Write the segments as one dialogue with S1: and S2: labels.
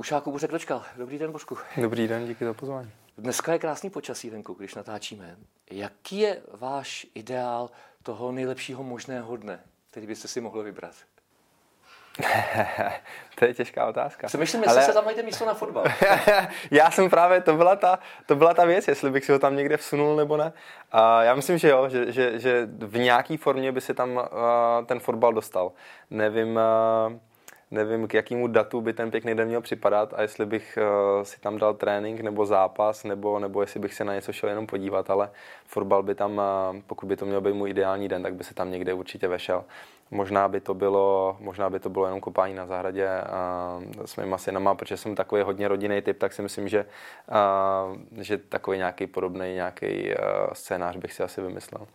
S1: Ušáku Bořek dočkal. Dobrý den, Božku.
S2: Dobrý den, díky za pozvání.
S1: Dneska je krásný počasí venku, když natáčíme. Jaký je váš ideál toho nejlepšího možného dne, který byste si mohli vybrat?
S2: to je těžká otázka.
S1: Přemýšlím, jestli Ale... se tam najde místo na fotbal.
S2: já jsem právě, to byla, ta, to byla ta věc, jestli bych si ho tam někde vsunul nebo ne. A já myslím, že jo, že, že, že v nějaké formě by si tam uh, ten fotbal dostal. Nevím, uh, nevím, k jakému datu by ten pěkný den měl připadat a jestli bych uh, si tam dal trénink nebo zápas, nebo, nebo jestli bych se na něco šel jenom podívat, ale fotbal by tam, uh, pokud by to měl být můj ideální den, tak by se tam někde určitě vešel. Možná by to bylo, možná by to bylo jenom kopání na zahradě uh, s mýma synama, protože jsem takový hodně rodinný typ, tak si myslím, že, že takový nějaký podobný nějaký scénář bych si asi vymyslel.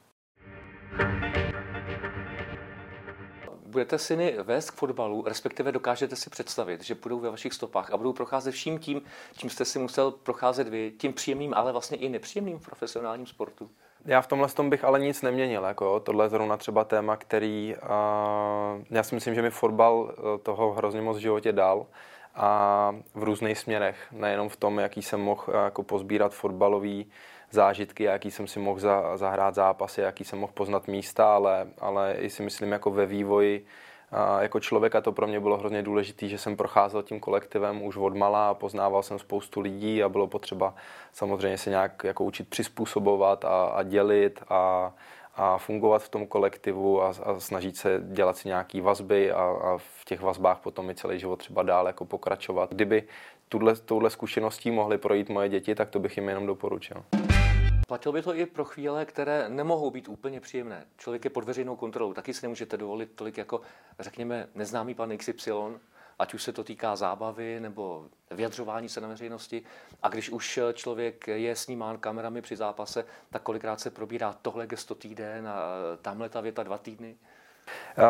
S1: Budete syny vést k fotbalu, respektive dokážete si představit, že budou ve vašich stopách a budou procházet vším tím, čím jste si musel procházet vy, tím příjemným, ale vlastně i nepříjemným profesionálním sportu?
S2: Já v tomhle tom bych ale nic neměnil. Jako, tohle je zrovna třeba téma, který uh, já si myslím, že mi fotbal e, toho hrozně moc v životě dal a v různých směrech. Nejenom v tom, jaký jsem mohl e, jako pozbírat fotbalový zážitky, jaký jsem si mohl za, zahrát zápasy, jaký jsem mohl poznat místa, ale, ale i si myslím jako ve vývoji a jako člověka to pro mě bylo hrozně důležité, že jsem procházel tím kolektivem už od mala a poznával jsem spoustu lidí a bylo potřeba samozřejmě se nějak jako učit přizpůsobovat a, a dělit a, a fungovat v tom kolektivu a, a snažit se dělat si nějaký vazby a, a v těch vazbách potom i celý život třeba dál jako pokračovat. Kdyby tuhle, touhle zkušeností mohly projít moje děti, tak to bych jim jenom doporučil.
S1: Platilo by to i pro chvíle, které nemohou být úplně příjemné. Člověk je pod veřejnou kontrolou, taky si nemůžete dovolit tolik jako, řekněme, neznámý pan XY, ať už se to týká zábavy nebo vyjadřování se na veřejnosti. A když už člověk je snímán kamerami při zápase, tak kolikrát se probírá tohle gesto týden a tamhle ta věta dva týdny.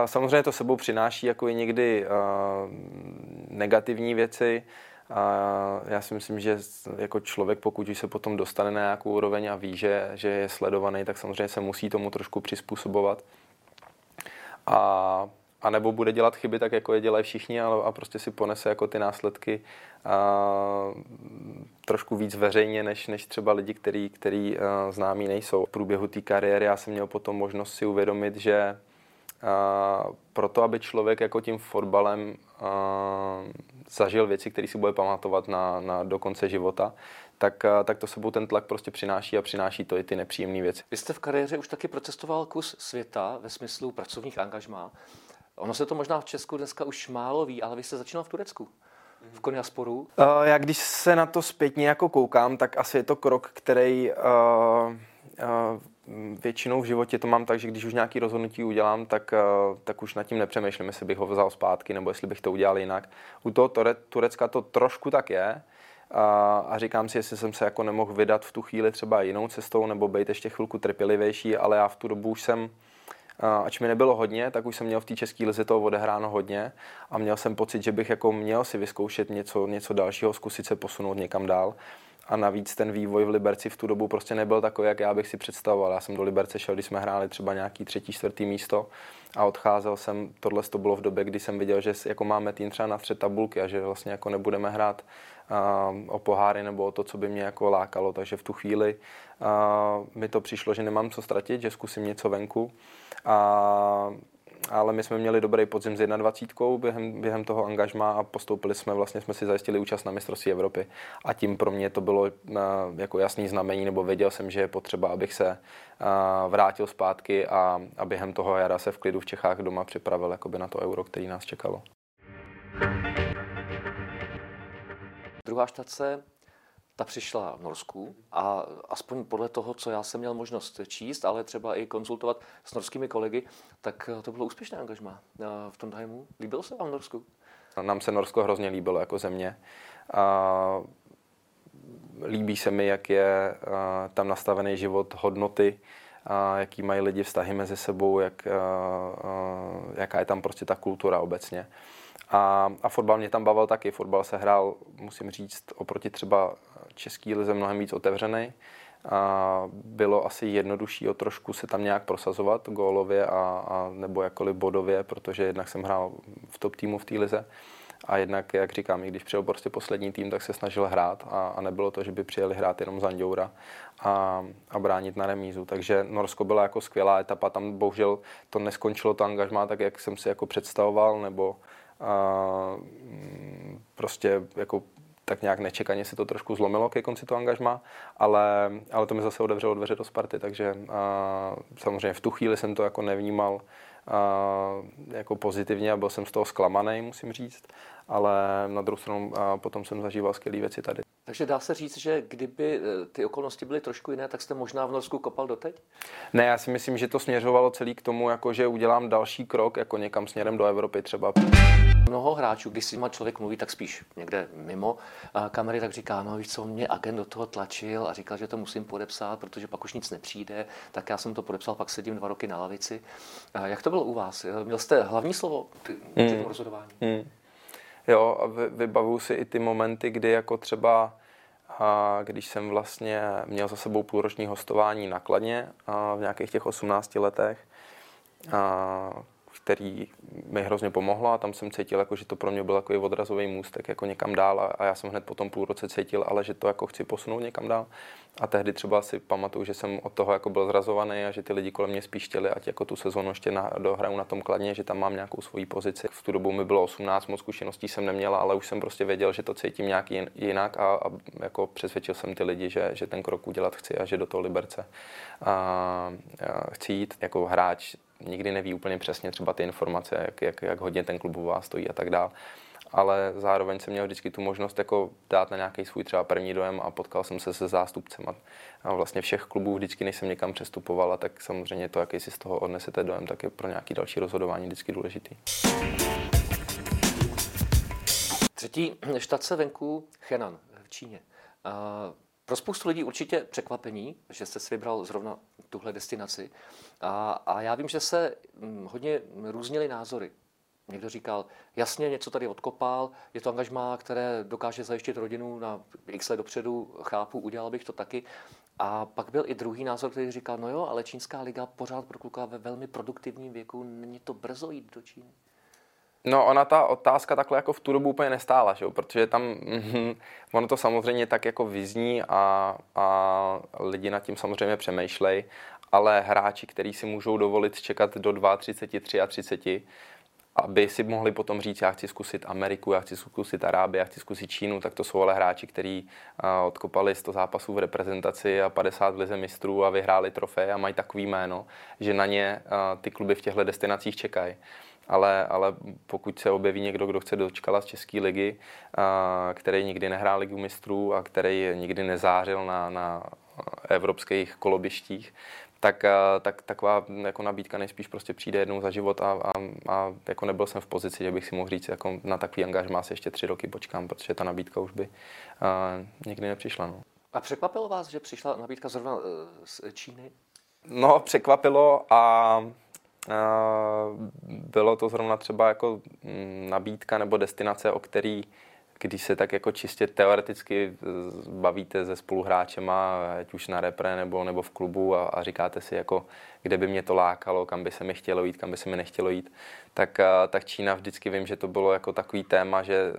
S2: Samozřejmě to sebou přináší jako i někdy uh, negativní věci. A já si myslím, že jako člověk, pokud už se potom dostane na nějakou úroveň a ví, že, že je sledovaný, tak samozřejmě se musí tomu trošku přizpůsobovat. A, a nebo bude dělat chyby tak, jako je dělají všichni, ale a prostě si ponese jako ty následky a, trošku víc veřejně, než, než třeba lidi, který, který a, známí nejsou. V průběhu té kariéry já jsem měl potom možnost si uvědomit, že proto, aby člověk jako tím fotbalem zažil věci, které si bude pamatovat na, na do konce života, tak, tak to sebou ten tlak prostě přináší a přináší to i ty nepříjemné věci.
S1: Vy jste v kariéře už taky procestoval kus světa ve smyslu pracovních angažmá. Ono se to možná v Česku dneska už málo ví, ale vy jste začínal v Turecku v Konyasporu?
S2: Uh, já když se na to zpětně jako koukám, tak asi je to krok, který uh, uh, většinou v životě to mám tak, že když už nějaký rozhodnutí udělám, tak, eh, tak už nad tím nepřemýšlím, jestli bych ho vzal zpátky nebo jestli bych to udělal jinak. U toho Turecka to trošku tak je a, a říkám si, jestli jsem se jako nemohl vydat v tu chvíli třeba jinou cestou nebo být ještě chvilku trpělivější, ale já v tu dobu už jsem ač mi nebylo hodně, tak už jsem měl v té české lize toho odehráno hodně a měl jsem pocit, že bych jako měl si vyzkoušet něco, něco dalšího, zkusit se posunout někam dál a navíc ten vývoj v Liberci v tu dobu prostě nebyl takový, jak já bych si představoval. Já jsem do Liberce šel, když jsme hráli třeba nějaký třetí, čtvrtý místo a odcházel jsem, tohle to bylo v době, kdy jsem viděl, že jako máme tým třeba na střed tabulky a že vlastně jako nebudeme hrát uh, o poháry nebo o to, co by mě jako lákalo. Takže v tu chvíli uh, mi to přišlo, že nemám co ztratit, že zkusím něco venku. A ale my jsme měli dobrý podzim s 21 během, během toho angažma a postoupili jsme, vlastně jsme si zajistili účast na mistrovství Evropy a tím pro mě to bylo uh, jako jasný znamení, nebo věděl jsem, že je potřeba, abych se uh, vrátil zpátky a, a během toho jara se v klidu v Čechách doma připravil jakoby na to euro, který nás čekalo.
S1: Druhá štace ta přišla v Norsku a aspoň podle toho, co já jsem měl možnost číst, ale třeba i konzultovat s norskými kolegy, tak to bylo úspěšné angažma v Trondheimu. Líbilo se vám Norsku?
S2: Nám se Norsko hrozně líbilo jako země. A líbí se mi, jak je tam nastavený život, hodnoty, a jaký mají lidi vztahy mezi sebou, jak, jaká je tam prostě ta kultura obecně. A, a fotbal mě tam bavil taky. Fotbal se hrál, musím říct, oproti třeba český lize mnohem víc otevřený. A bylo asi jednodušší o trošku se tam nějak prosazovat gólově a, a nebo jakkoliv bodově, protože jednak jsem hrál v top týmu v té lize. a jednak, jak říkám, i když přijel prostě poslední tým, tak se snažil hrát a, a nebylo to, že by přijeli hrát jenom za Anděura a, a bránit na remízu. Takže Norsko byla jako skvělá etapa, tam bohužel to neskončilo to angažmá tak, jak jsem si jako představoval, nebo a, prostě jako tak nějak nečekaně se to trošku zlomilo ke konci toho angažma, ale, ale to mi zase otevřelo dveře do Sparty, takže a, samozřejmě v tu chvíli jsem to jako nevnímal a, jako pozitivně a byl jsem z toho zklamaný, musím říct, ale na druhou stranu potom jsem zažíval skvělé věci tady.
S1: Takže dá se říct, že kdyby eh, ty okolnosti byly trošku jiné, tak jste možná v Norsku kopal doteď?
S2: Ne, já si myslím, že to směřovalo celý k tomu, jako že udělám další krok jako někam směrem do Evropy třeba.
S1: Mnoho hráčů, když si má člověk mluví, tak spíš někde mimo kamery, tak říká, no víš co, mě agent do toho tlačil a říkal, že to musím podepsat, protože pak už nic nepřijde, tak já jsem to podepsal, pak sedím dva roky na lavici. Jak to bylo u vás? Měl jste hlavní slovo při mm. rozhodování? Mm.
S2: Jo, a vybavuju si i ty momenty, kdy jako třeba a když jsem vlastně měl za sebou půlroční hostování nakladně a v nějakých těch 18 letech, a který mi hrozně pomohlo a tam jsem cítil, jako, že to pro mě byl takový odrazový můstek jako někam dál a, a já jsem hned po tom půl roce cítil, ale že to jako chci posunout někam dál. A tehdy třeba si pamatuju, že jsem od toho jako byl zrazovaný a že ty lidi kolem mě spíš chtěli, ať jako tu sezónu ještě na, dohraju na tom kladně, že tam mám nějakou svoji pozici. V tu dobu mi bylo 18, moc zkušeností jsem neměla, ale už jsem prostě věděl, že to cítím nějak jinak a, a jako přesvědčil jsem ty lidi, že, že ten krok udělat chci a že do toho Liberce a, a chci jít jako hráč nikdy neví úplně přesně třeba ty informace, jak, jak, jak hodně ten klub u vás stojí a tak dál. Ale zároveň jsem měl vždycky tu možnost jako dát na nějaký svůj třeba první dojem a potkal jsem se se zástupcem a vlastně všech klubů vždycky, než jsem někam přestupoval, tak samozřejmě to, jaký si z toho odnesete dojem, tak je pro nějaký další rozhodování vždycky důležitý.
S1: Třetí štace venku Chenan v Číně. Pro spoustu lidí určitě překvapení, že jste si vybral zrovna tuhle destinaci. A, a já vím, že se hm, hodně různily názory. Někdo říkal, jasně, něco tady odkopal, je to angažmá, které dokáže zajištit rodinu na x let dopředu, chápu, udělal bych to taky. A pak byl i druhý názor, který říkal, no jo, ale čínská liga pořád pro kluka ve velmi produktivním věku, není to brzo jít do Číny.
S2: No, ona ta otázka takhle jako v tu dobu úplně nestála, že? protože tam mm, ono to samozřejmě tak jako vyzní a, a lidi nad tím samozřejmě přemýšlej, ale hráči, kteří si můžou dovolit čekat do 32, 33, aby si mohli potom říct, já chci zkusit Ameriku, já chci zkusit Arábii, já chci zkusit Čínu, tak to jsou ale hráči, kteří odkopali 100 zápasů v reprezentaci a 50 v lize mistrů a vyhráli trofej a mají takový jméno, že na ně ty kluby v těchto destinacích čekají ale, ale pokud se objeví někdo, kdo chce dočkala z České ligy, a, který nikdy nehrál ligu mistrů a který nikdy nezářil na, na evropských koloběštích, tak, tak taková jako nabídka nejspíš prostě přijde jednou za život a, a, a jako nebyl jsem v pozici, že bych si mohl říct, jako na takový angažmá se ještě tři roky počkám, protože ta nabídka už by a, nikdy nepřišla. No.
S1: A překvapilo vás, že přišla nabídka zrovna e, z Číny?
S2: No, překvapilo a bylo to zrovna třeba jako mm, nabídka nebo destinace, o který když se tak jako čistě teoreticky bavíte se spoluhráčema, ať už na repre nebo, nebo v klubu a, a říkáte si, jako, kde by mě to lákalo, kam by se mi chtělo jít, kam by se mi nechtělo jít, tak, tak Čína vždycky vím, že to bylo jako takový téma, že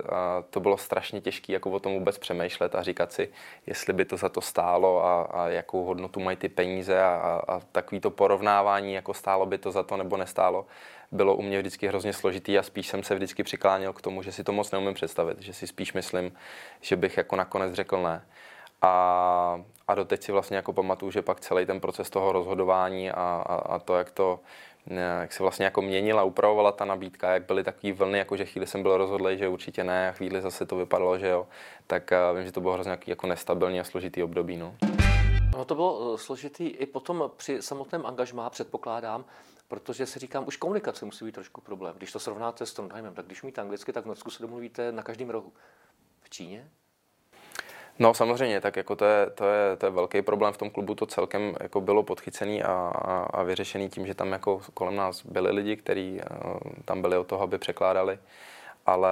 S2: to bylo strašně těžké jako o tom vůbec přemýšlet a říkat si, jestli by to za to stálo a, a jakou hodnotu mají ty peníze a, a, a takový to porovnávání, jako stálo by to za to nebo nestálo bylo u mě vždycky hrozně složitý a spíš jsem se vždycky přikláněl k tomu, že si to moc neumím představit, že si spíš myslím, že bych jako nakonec řekl ne. A, a doteď si vlastně jako pamatuju, že pak celý ten proces toho rozhodování a, a, a to, jak to jak se vlastně jako měnila, upravovala ta nabídka, jak byly takové vlny, jako že chvíli jsem byl rozhodlý, že určitě ne, a chvíli zase to vypadalo, že jo, tak vím, že to bylo hrozně jako nestabilní a složitý období. No.
S1: No to bylo eh, složitý i potom při samotném angažmá, předpokládám, protože si říkám, už komunikace musí být trošku problém. Když to srovnáte s Trondheimem, tak když umíte anglicky, tak v Norsku se domluvíte na každém rohu. V Číně?
S2: No samozřejmě, tak jako to je, to je, to je velký problém v tom klubu, to celkem jako bylo podchycený a, a, a vyřešený tím, že tam jako kolem nás byli lidi, kteří eh, tam byli od toho, aby překládali ale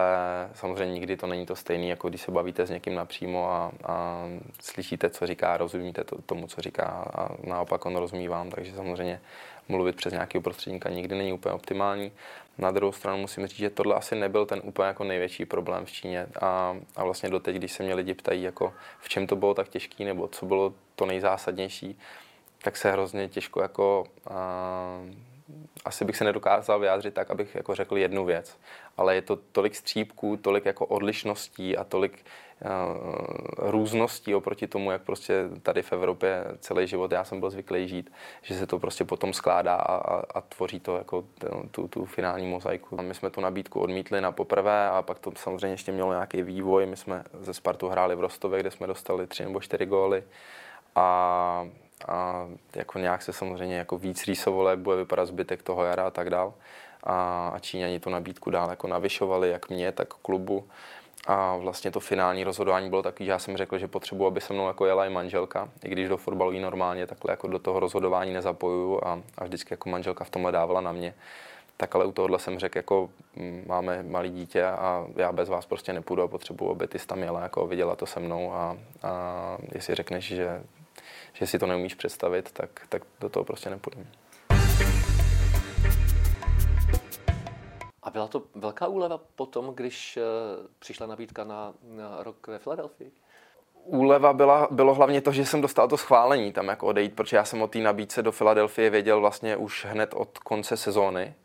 S2: samozřejmě nikdy to není to stejné, jako když se bavíte s někým napřímo a, a slyšíte, co říká, rozumíte to, tomu, co říká a naopak on rozumí vám, takže samozřejmě mluvit přes nějakého prostředníka nikdy není úplně optimální. Na druhou stranu musím říct, že tohle asi nebyl ten úplně jako největší problém v Číně. A, a vlastně doteď, když se mě lidi ptají, jako v čem to bylo tak těžké, nebo co bylo to nejzásadnější, tak se hrozně těžko jako asi bych se nedokázal vyjádřit tak, abych jako řekl jednu věc. Ale je to tolik střípků, tolik jako odlišností a tolik uh, růzností oproti tomu, jak prostě tady v Evropě celý život já jsem byl zvyklý žít, že se to prostě potom skládá a, a, a tvoří to jako tu, tu finální mozaiku. A my jsme tu nabídku odmítli na poprvé a pak to samozřejmě ještě mělo nějaký vývoj. My jsme ze Spartu hráli v Rostově, kde jsme dostali tři nebo čtyři góly. A a jako nějak se samozřejmě jako víc rýsovalo, jak bude vypadat zbytek toho jara a tak dál. A, a Číňani tu nabídku dál jako navyšovali, jak mě, tak klubu. A vlastně to finální rozhodování bylo takový, že já jsem řekl, že potřebuji, aby se mnou jako jela i manželka, i když do fotbalu jí normálně takhle jako do toho rozhodování nezapojuju a, a vždycky jako manželka v tomhle dávala na mě. Tak ale u tohohle jsem řekl, jako mm, máme malý dítě a já bez vás prostě nepůjdu a potřebuji, aby ty tam jela, jako viděla to se mnou a, a jestli řekneš, že že si to neumíš představit, tak, tak do toho prostě nepůjdeme.
S1: A byla to velká úleva potom, když eh, přišla nabídka na, na rok ve Filadelfii?
S2: Úleva byla, bylo hlavně to, že jsem dostal to schválení tam jako odejít, protože já jsem o té nabídce do Filadelfie věděl vlastně už hned od konce sezóny,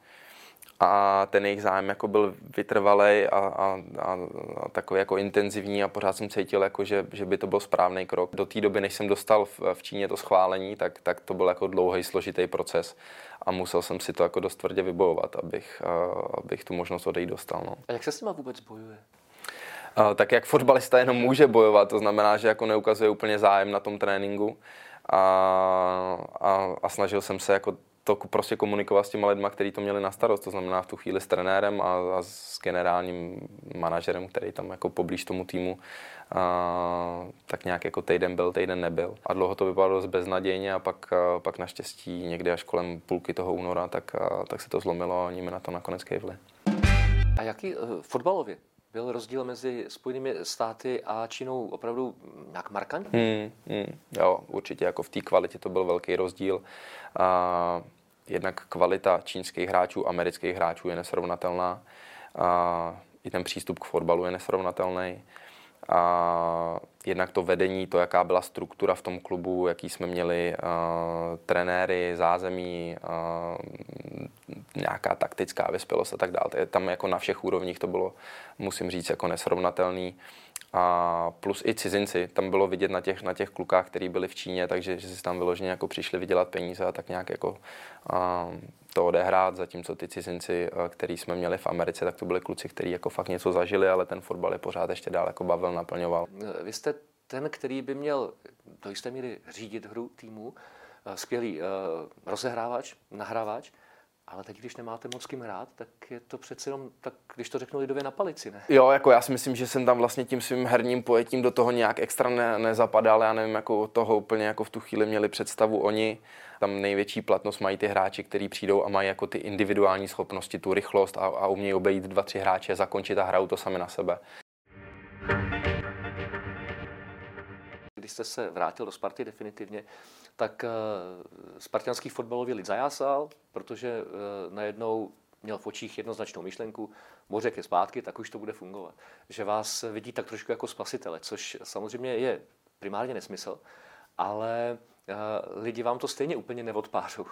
S2: a ten jejich zájem jako byl vytrvalý a, a, a, a takový jako intenzivní a pořád jsem cítil, jako, že, že by to byl správný krok. Do té doby, než jsem dostal v, v Číně to schválení, tak, tak to byl jako dlouhý, složitý proces a musel jsem si to jako dost tvrdě vybojovat, abych, a, abych tu možnost odejít dostal. No.
S1: A jak se s nima vůbec bojuje?
S2: A, tak jak fotbalista jenom může bojovat, to znamená, že jako neukazuje úplně zájem na tom tréninku a, a, a snažil jsem se jako to prostě komunikovat s těma lidma, kteří to měli na starost, to znamená v tu chvíli s trenérem a, a s generálním manažerem, který tam jako poblíž tomu týmu, a, tak nějak jako týden byl, týden nebyl. A dlouho to vypadalo dost beznadějně a pak, a, pak naštěstí někdy až kolem půlky toho února, tak, a, tak se to zlomilo a oni mi na to nakonec kejvli.
S1: A jaký uh, fotbalově byl rozdíl mezi Spojenými státy a Čínou opravdu nějak markantní?
S2: Hmm, hmm, jo, určitě jako v té kvalitě to byl velký rozdíl. A jednak kvalita čínských hráčů, amerických hráčů je nesrovnatelná. A I ten přístup k fotbalu je nesrovnatelný. A jednak to vedení, to, jaká byla struktura v tom klubu, jaký jsme měli uh, trenéry, zázemí, uh, nějaká taktická vyspělost a tak dále. Tam jako na všech úrovních to bylo, musím říct, jako nesrovnatelný a plus i cizinci. Tam bylo vidět na těch, na těch klukách, kteří byli v Číně, takže že si tam vyloženě jako přišli vydělat peníze a tak nějak jako a, to odehrát, zatímco ty cizinci, který jsme měli v Americe, tak to byli kluci, kteří jako fakt něco zažili, ale ten fotbal je pořád ještě dál jako bavil, naplňoval.
S1: Vy jste ten, který by měl do jisté míry řídit hru týmu, skvělý rozehrávač, nahrávač, ale teď, když nemáte moc kým hrát, tak je to přece jenom, tak když to řeknu lidově, na palici, ne?
S2: Jo, jako já si myslím, že jsem tam vlastně tím svým herním pojetím do toho nějak extra ne, nezapadal. Já nevím, jako toho úplně jako v tu chvíli měli představu oni. Tam největší platnost mají ty hráči, kteří přijdou a mají jako ty individuální schopnosti, tu rychlost a, a umějí obejít dva, tři hráče, zakončit a hrajou to sami na sebe.
S1: Jste se vrátil do Sparty definitivně, tak uh, spartianský fotbalový lid zajásal, protože uh, najednou měl v očích jednoznačnou myšlenku, Bořek je zpátky, tak už to bude fungovat. Že vás vidí tak trošku jako spasitele, což samozřejmě je primárně nesmysl, ale uh, lidi vám to stejně úplně neodpářou.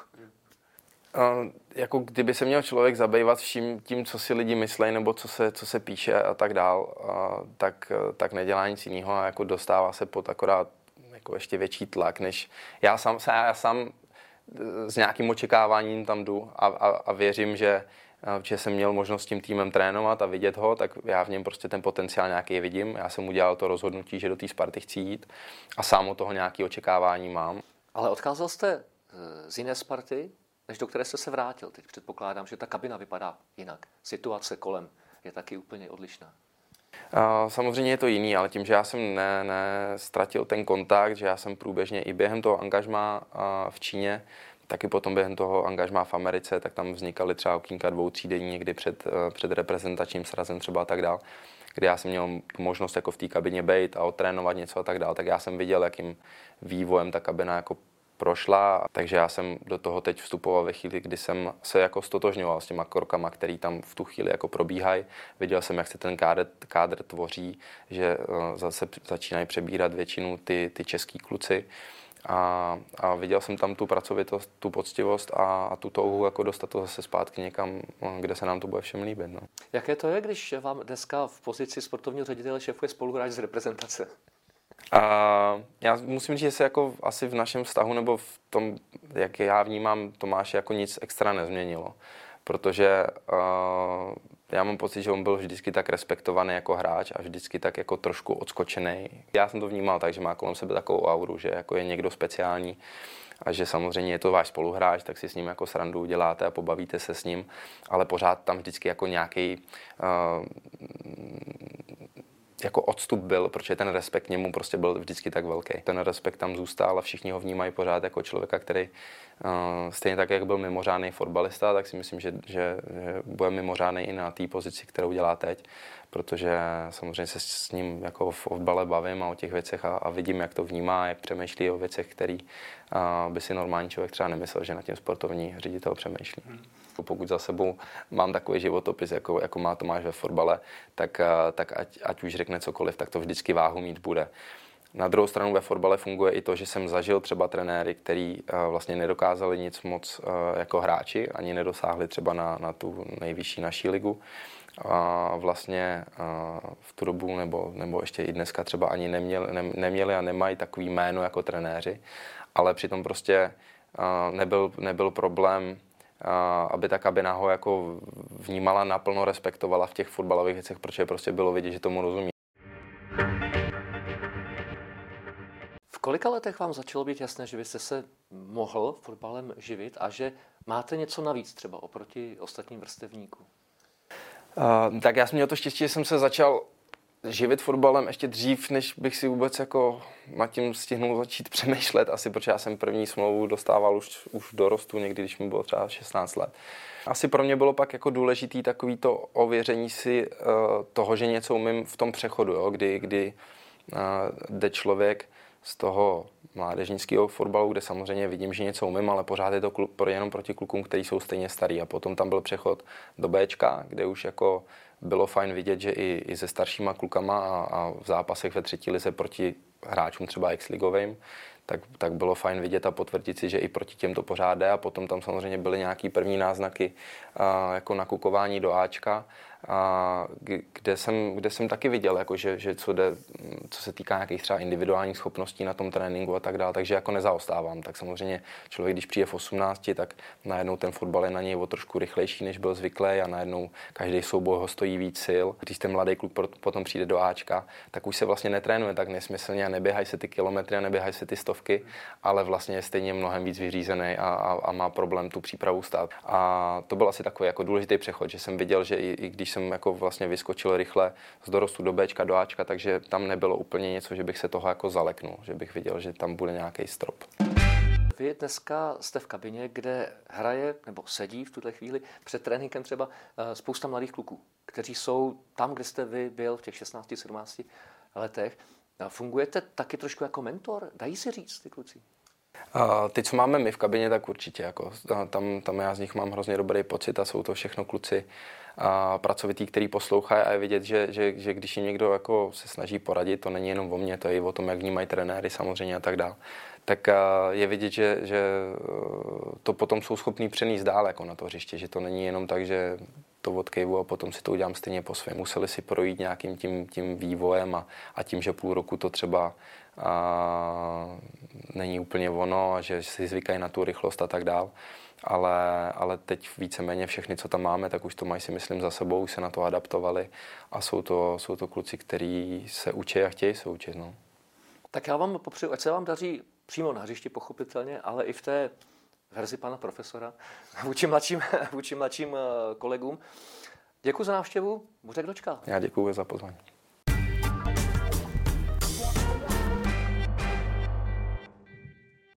S2: Jako kdyby se měl člověk zabývat vším tím, co si lidi myslí, nebo co se, co se píše a tak dál, uh, tak, tak nedělá nic jiného a jako dostává se pod akorát jako ještě větší tlak, než já sám, já sám s nějakým očekáváním tam jdu a, a, a věřím, že, že jsem měl možnost s tím týmem trénovat a vidět ho, tak já v něm prostě ten potenciál nějaký vidím. Já jsem udělal to rozhodnutí, že do té Sparty chci jít a sám o toho nějaké očekávání mám.
S1: Ale odcházel jste eh, z jiné Sparty, než do které jste se vrátil. Teď předpokládám, že ta kabina vypadá jinak. Situace kolem je taky úplně odlišná.
S2: Samozřejmě je to jiný, ale tím, že já jsem ne, nestratil ten kontakt, že já jsem průběžně i během toho angažma v Číně, taky potom během toho angažma v Americe, tak tam vznikaly třeba okýnka dvou třídení někdy před, před reprezentačním srazem třeba a tak dál, kdy já jsem měl možnost jako v té kabině být a otrénovat něco a tak dál, tak já jsem viděl, jakým vývojem ta kabina jako prošla, takže já jsem do toho teď vstupoval ve chvíli, kdy jsem se jako stotožňoval s těma krokama, který tam v tu chvíli jako probíhají. Viděl jsem, jak se ten kádr, kádr tvoří, že uh, zase začínají přebírat většinu ty, ty český kluci. A, a viděl jsem tam tu pracovitost, tu poctivost a, a tu touhu jako dostat to zase zpátky někam, kde se nám to bude všem líbit. No.
S1: Jaké to je, když vám dneska v pozici sportovního ředitele šéfuje spoluhráč z reprezentace?
S2: A já musím říct, že se jako asi v našem vztahu nebo v tom, jak já vnímám Tomáše, jako nic extra nezměnilo. Protože uh, já mám pocit, že on byl vždycky tak respektovaný jako hráč a vždycky tak jako trošku odskočený. Já jsem to vnímal tak, že má kolem sebe takovou auru, že jako je někdo speciální a že samozřejmě je to váš spoluhráč, tak si s ním jako srandu uděláte a pobavíte se s ním, ale pořád tam vždycky jako nějaký uh, jako odstup byl, protože ten respekt k němu prostě byl vždycky tak velký. Ten respekt tam zůstal a všichni ho vnímají pořád jako člověka, který uh, stejně tak, jak byl mimořádný fotbalista, tak si myslím, že, že, že bude mimořádný i na té pozici, kterou dělá teď, protože samozřejmě se s ním jako v fotbale bavím a o těch věcech a, a vidím, jak to vnímá, jak přemýšlí o věcech, který uh, by si normální člověk třeba nemyslel, že na tím sportovní ředitel přemýšlí. Hmm pokud za sebou mám takový životopis, jako, jako má Tomáš ve fotbale, tak, eh, tak ať, ať už řekne cokoliv, tak to vždycky váhu mít bude. Na druhou stranu ve fotbale funguje i to, že jsem zažil třeba trenéry, který uh, vlastně nedokázali nic moc uh, jako hráči, ani nedosáhli třeba na, na tu nejvyšší naší ligu. A vlastně v tu dobu nebo, nebo ještě i dneska třeba ani neměli, ne, neměli a nemají takový jméno jako trenéři, ale přitom prostě nebyl, nebyl problém aby ta kabina ho jako vnímala naplno, respektovala v těch fotbalových věcech, protože prostě bylo vidět, že tomu rozumí.
S1: V kolika letech vám začalo být jasné, že byste se mohl fotbalem živit a že máte něco navíc třeba oproti ostatním vrstevníkům?
S2: Uh, tak já jsem měl to štěstí, že jsem se začal živit fotbalem ještě dřív, než bych si vůbec jako nad tím stihnul začít přemýšlet, asi protože já jsem první smlouvu dostával už, už v dorostu, někdy, když mi bylo třeba 16 let. Asi pro mě bylo pak jako důležitý takový to ověření si uh, toho, že něco umím v tom přechodu, jo, kdy, kdy uh, jde člověk z toho mládežnického fotbalu, kde samozřejmě vidím, že něco umím, ale pořád je to klub, jenom proti klukům, kteří jsou stejně starý. A potom tam byl přechod do Bčka, kde už jako bylo fajn vidět, že i, i se staršíma klukama a, a v zápasech ve třetí lize proti hráčům třeba ex-ligovým, tak, tak bylo fajn vidět a potvrdit si, že i proti těm to pořád jde a potom tam samozřejmě byly nějaký první náznaky a, jako nakukování do Ačka a kde jsem, kde jsem taky viděl, jako že, že co, jde, co se týká nějakých třeba individuálních schopností na tom tréninku a tak dále, takže jako nezaostávám. Tak samozřejmě člověk, když přijde v 18, tak najednou ten fotbal je na něj o trošku rychlejší, než byl zvyklý a najednou každý souboj ho stojí víc sil. Když ten mladý kluk potom přijde do Ačka, tak už se vlastně netrénuje tak nesmyslně a neběhají se ty kilometry a neběhají se ty stovky, ale vlastně je stejně mnohem víc vyřízený a, a, a má problém tu přípravu stát. A to byl asi takový jako důležitý přechod, že jsem viděl, že i, i když jsem jako vlastně vyskočil rychle z dorostu do Bčka, do Ačka, takže tam nebylo úplně něco, že bych se toho jako zaleknul, že bych viděl, že tam bude nějaký strop.
S1: Vy dneska jste v kabině, kde hraje nebo sedí v tuhle chvíli před tréninkem třeba eh, spousta mladých kluků, kteří jsou tam, kde jste vy byl v těch 16-17 letech. Fungujete taky trošku jako mentor? Dají si říct ty kluci?
S2: A ty, co máme my v kabině, tak určitě. Jako, tam, tam já z nich mám hrozně dobrý pocit a jsou to všechno kluci a pracovitý, který poslouchají a je vidět, že, že, že když jim někdo jako se snaží poradit, to není jenom o mně, to je i o tom, jak vnímají trenéry samozřejmě a tak dále, tak je vidět, že, že to potom jsou schopní přenést dál jako na to hřiště, že to není jenom tak, že to odkejvu a potom si to udělám stejně po svém. Museli si projít nějakým tím, tím vývojem a, a tím, že půl roku to třeba a, není úplně ono a že si zvykají na tu rychlost a tak dál. Ale, ale teď víceméně všechny, co tam máme, tak už to mají si myslím za sebou, už se na to adaptovali a jsou to, jsou to kluci, kteří se učí a chtějí se učit. No.
S1: Tak já vám popřeju, ať se vám daří přímo na hřišti pochopitelně, ale i v té verzi pana profesora vůči mladším, vůči mladším eh, kolegům. Děkuji za návštěvu, Buřek dočkal.
S2: Já děkuji za pozvání.